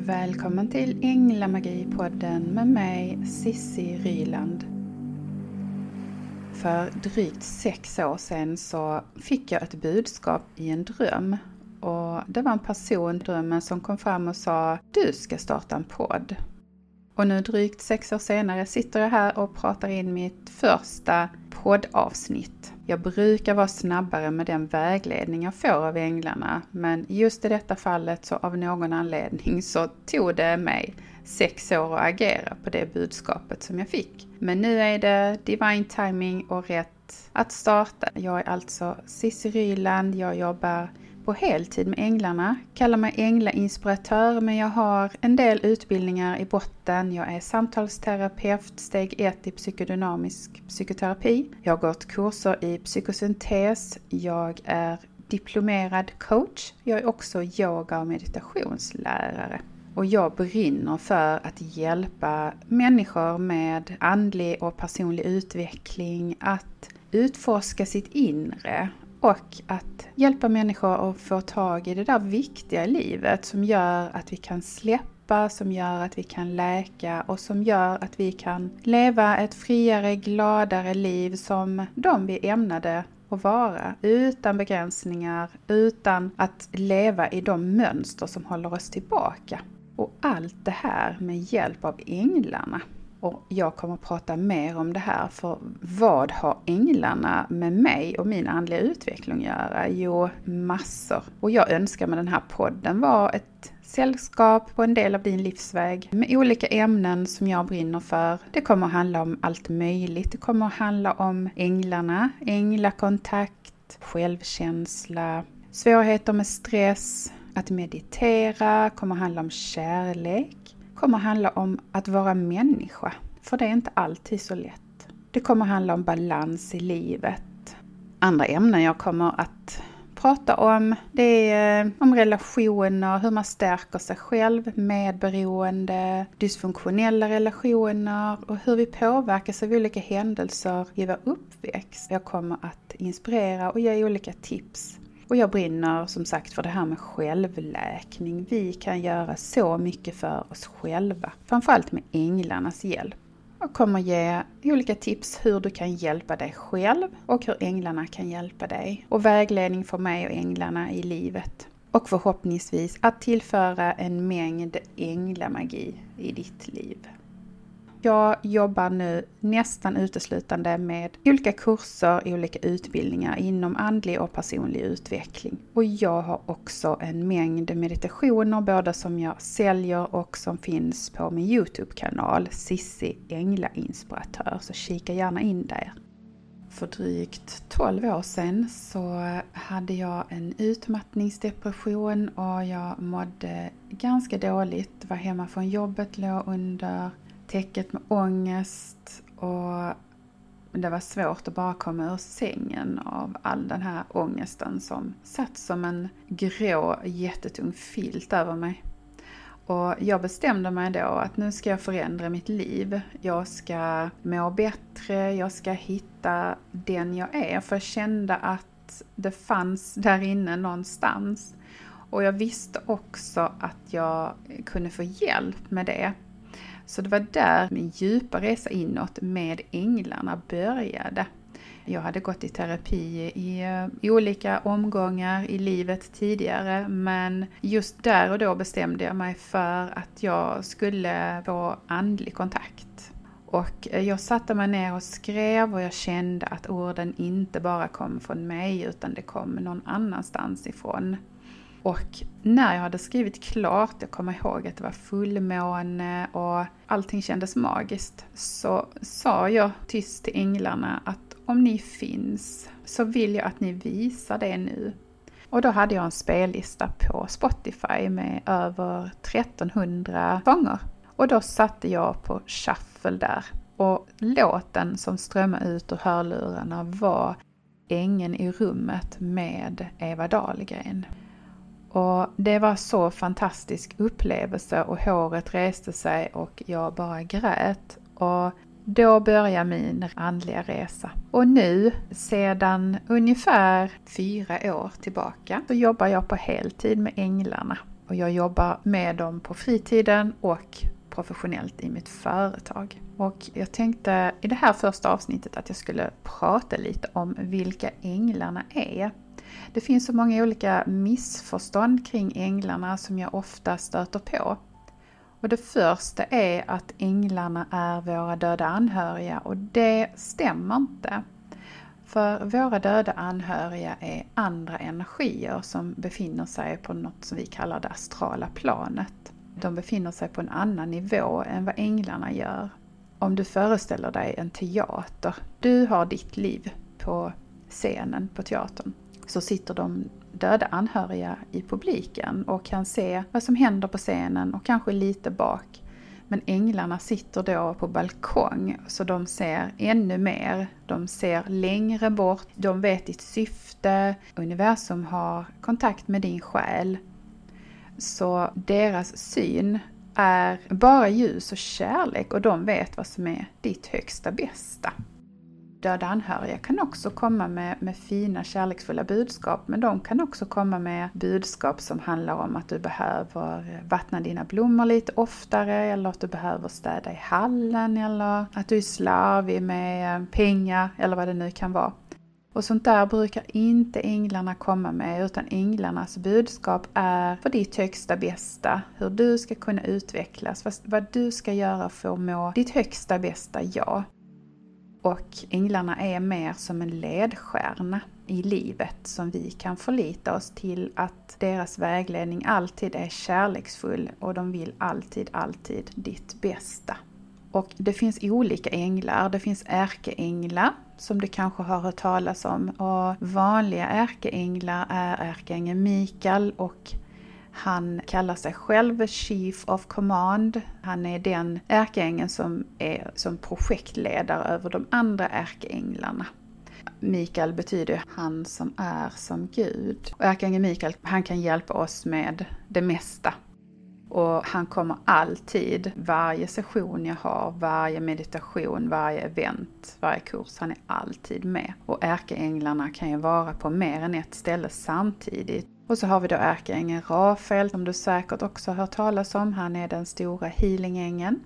Välkommen till Änglamagi-podden med mig Sissi Ryland. För drygt sex år sedan så fick jag ett budskap i en dröm. Och det var en person i drömmen som kom fram och sa Du ska starta en podd. Och nu drygt sex år senare sitter jag här och pratar in mitt första poddavsnitt. Jag brukar vara snabbare med den vägledning jag får av änglarna, men just i detta fallet så av någon anledning så tog det mig sex år att agera på det budskapet som jag fick. Men nu är det divine timing och rätt att starta. Jag är alltså Cissi Ryland, jag jobbar på heltid med änglarna. Kallar mig änglainspiratör men jag har en del utbildningar i botten. Jag är samtalsterapeut, steg 1 i psykodynamisk psykoterapi. Jag har gått kurser i psykosyntes. Jag är diplomerad coach. Jag är också yoga och meditationslärare. Och jag brinner för att hjälpa människor med andlig och personlig utveckling att utforska sitt inre och att hjälpa människor att få tag i det där viktiga i livet som gör att vi kan släppa, som gör att vi kan läka och som gör att vi kan leva ett friare, gladare liv som de vi ämnade att vara. Utan begränsningar, utan att leva i de mönster som håller oss tillbaka. Och allt det här med hjälp av änglarna. Och jag kommer att prata mer om det här, för vad har änglarna med mig och min andliga utveckling att göra? Jo, massor. Och jag önskar med den här podden vara ett sällskap på en del av din livsväg med olika ämnen som jag brinner för. Det kommer att handla om allt möjligt. Det kommer att handla om änglarna, änglakontakt, självkänsla, svårigheter med stress, att meditera, kommer att handla om kärlek, kommer handla om att vara människa. För det är inte alltid så lätt. Det kommer handla om balans i livet. Andra ämnen jag kommer att prata om, det är eh, om relationer, hur man stärker sig själv, medberoende, dysfunktionella relationer och hur vi påverkas av olika händelser i vår uppväxt. Jag kommer att inspirera och ge olika tips och jag brinner som sagt för det här med självläkning. Vi kan göra så mycket för oss själva, framförallt med änglarnas hjälp. Jag kommer ge olika tips hur du kan hjälpa dig själv och hur änglarna kan hjälpa dig. Och vägledning för mig och änglarna i livet. Och förhoppningsvis att tillföra en mängd änglamagi i ditt liv. Jag jobbar nu nästan uteslutande med olika kurser, olika utbildningar inom andlig och personlig utveckling. Och jag har också en mängd meditationer, både som jag säljer och som finns på min Youtube-kanal Sissi Ängla Inspiratör, så kika gärna in där. För drygt 12 år sedan så hade jag en utmattningsdepression och jag mådde ganska dåligt, var hemma från jobbet, låg under täcket med ångest och det var svårt att bara komma ur sängen av all den här ångesten som satt som en grå jättetung filt över mig. Och jag bestämde mig då att nu ska jag förändra mitt liv. Jag ska må bättre, jag ska hitta den jag är. För jag kände att det fanns där inne någonstans. Och jag visste också att jag kunde få hjälp med det. Så det var där min djupa resa inåt med änglarna började. Jag hade gått i terapi i, eh, i, olika omgångar i livet tidigare men just där och då bestämde jag mig för att jag skulle få andlig kontakt. Och eh, jag satte mig ner och skrev och jag kände att orden inte bara kom från mig utan det kom någon annanstans ifrån. Och när jag hade skrivit klart, jag kommer ihåg att det var fullmåne och allting kändes magiskt, så sa jag tyst till änglarna att om ni finns så vill jag att ni visar det nu. Och då hade jag en spellista på Spotify med över 1300 sånger. Och då satte jag på shuffle där. Och låten som strömmade ut ur hörlurarna var Ängen i rummet med Eva Dahlgren. Och det var så fantastisk upplevelse och håret reste sig och jag bara grät. Och då började min andliga resa. Och nu, sedan ungefär fyra år tillbaka, så jobbar jag på heltid med änglarna. och jag jobbar med dem på fritiden och professionellt i mitt företag. Och jag tänkte i det här första avsnittet att jag skulle prata lite om vilka änglarna är. Det finns så många olika missförstånd kring änglarna som jag ofta stöter på. Och det första är att änglarna är våra döda anhöriga och det stämmer inte. För våra döda anhöriga är andra energier som befinner sig på något som vi kallar det astrala planet. De befinner sig på en annan nivå än vad änglarna gör. Om du föreställer dig en teater, du har ditt liv på scenen på teatern, så sitter de döda anhöriga i publiken och kan se vad som händer på scenen och kanske lite bak. Men änglarna sitter då på balkong så de ser ännu mer. De ser längre bort, de vet ditt syfte, universum har kontakt med din själ. Så deras syn är bara ljus och kärlek och de vet vad som är ditt högsta bästa döda anhöriga kan också komma med, med fina kärleksfulla budskap men de kan också komma med budskap som handlar om att du behöver vattna dina blommor lite oftare eller att du behöver städa i hallen eller att du är slarvig med eh, pengar eller vad det nu kan vara. Och sånt där brukar inte änglarna komma med utan änglarnas budskap är för ditt högsta bästa, hur du ska kunna utvecklas, vad, vad du ska göra för att må ditt högsta bästa jag. Och änglarna är mer som en ledstjärna i livet som vi kan förlita oss till att deras vägledning alltid är kärleksfull och de vill alltid, alltid ditt bästa. Och det finns olika änglar. Det finns ärkeänglar som du kanske har hört talas om och vanliga ärkeänglar är ärkeängeln Mikael och han kallar sig själv Chief of Command. Han är den ärkeängeln som är som projektledare över de andra ärkeänglarna. Mikael betyder han som är som Gud. Och ärkeängeln Mikael, han kan hjälpa oss med det mesta. Och han kommer alltid, varje session jag har, varje meditation, varje event, varje kurs, han är alltid med. Och ärkeänglarna kan ju vara på mer än ett ställe samtidigt. Och så har vi då ärkeängeln Rafael som du säkert också har hört talas om. Han är den stora healingängeln.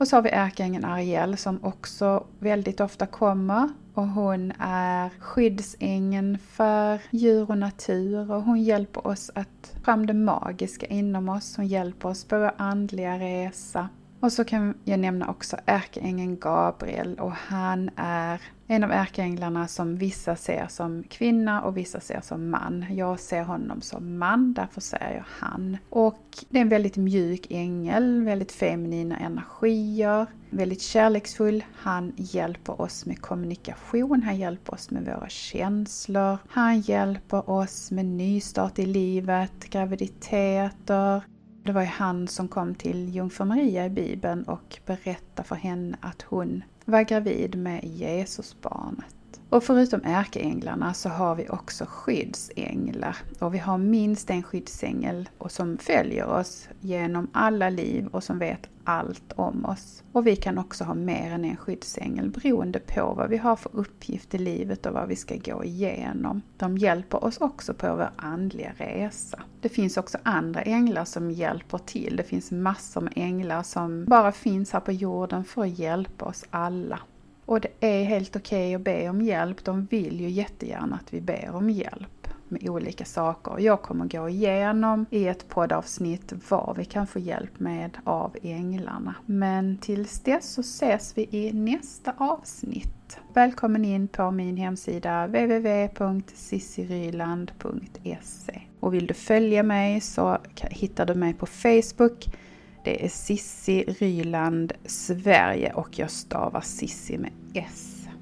Och så har vi ärkeängeln Ariel som också väldigt ofta kommer. Och hon är skyddsängeln för djur och natur och hon hjälper oss att fram det magiska inom oss. Hon hjälper oss på vår andliga resa. Och så kan jag nämna också ärkeängeln Gabriel och han är en av ärkeänglarna som vissa ser som kvinna och vissa ser som man. Jag ser honom som man, därför säger jag han. Och det är en väldigt mjuk ängel, väldigt feminina energier, väldigt kärleksfull. Han hjälper oss med kommunikation, han hjälper oss med våra känslor, han hjälper oss med nystart i livet, graviditeter, det var ju han som kom till jungfru Maria i Bibeln och berättade för henne att hon var gravid med Jesusbarnet. Och förutom ärkeänglarna så har vi också skyddsänglar. Och vi har minst en skyddsängel och som följer oss genom alla liv och som vet allt om oss. Och vi kan också ha mer än en skyddsängel beroende på vad vi har för uppgift i livet och vad vi ska gå igenom. De hjälper oss också på vår andliga resa. Det finns också andra änglar som hjälper till. Det finns massor med änglar som bara finns här på jorden för att hjälpa oss alla. Och det är helt okej okay att be om hjälp. De vill ju jättegärna att vi ber om hjälp med olika saker. Jag kommer gå igenom i ett poddavsnitt vad vi kan få hjälp med av änglarna. Men tills dess så ses vi i nästa avsnitt. Välkommen in på min hemsida www.sissiryland.se Och vill du följa mig så hittar du mig på Facebook det är Sissi Ryland Sverige och jag stavar Sissi med S.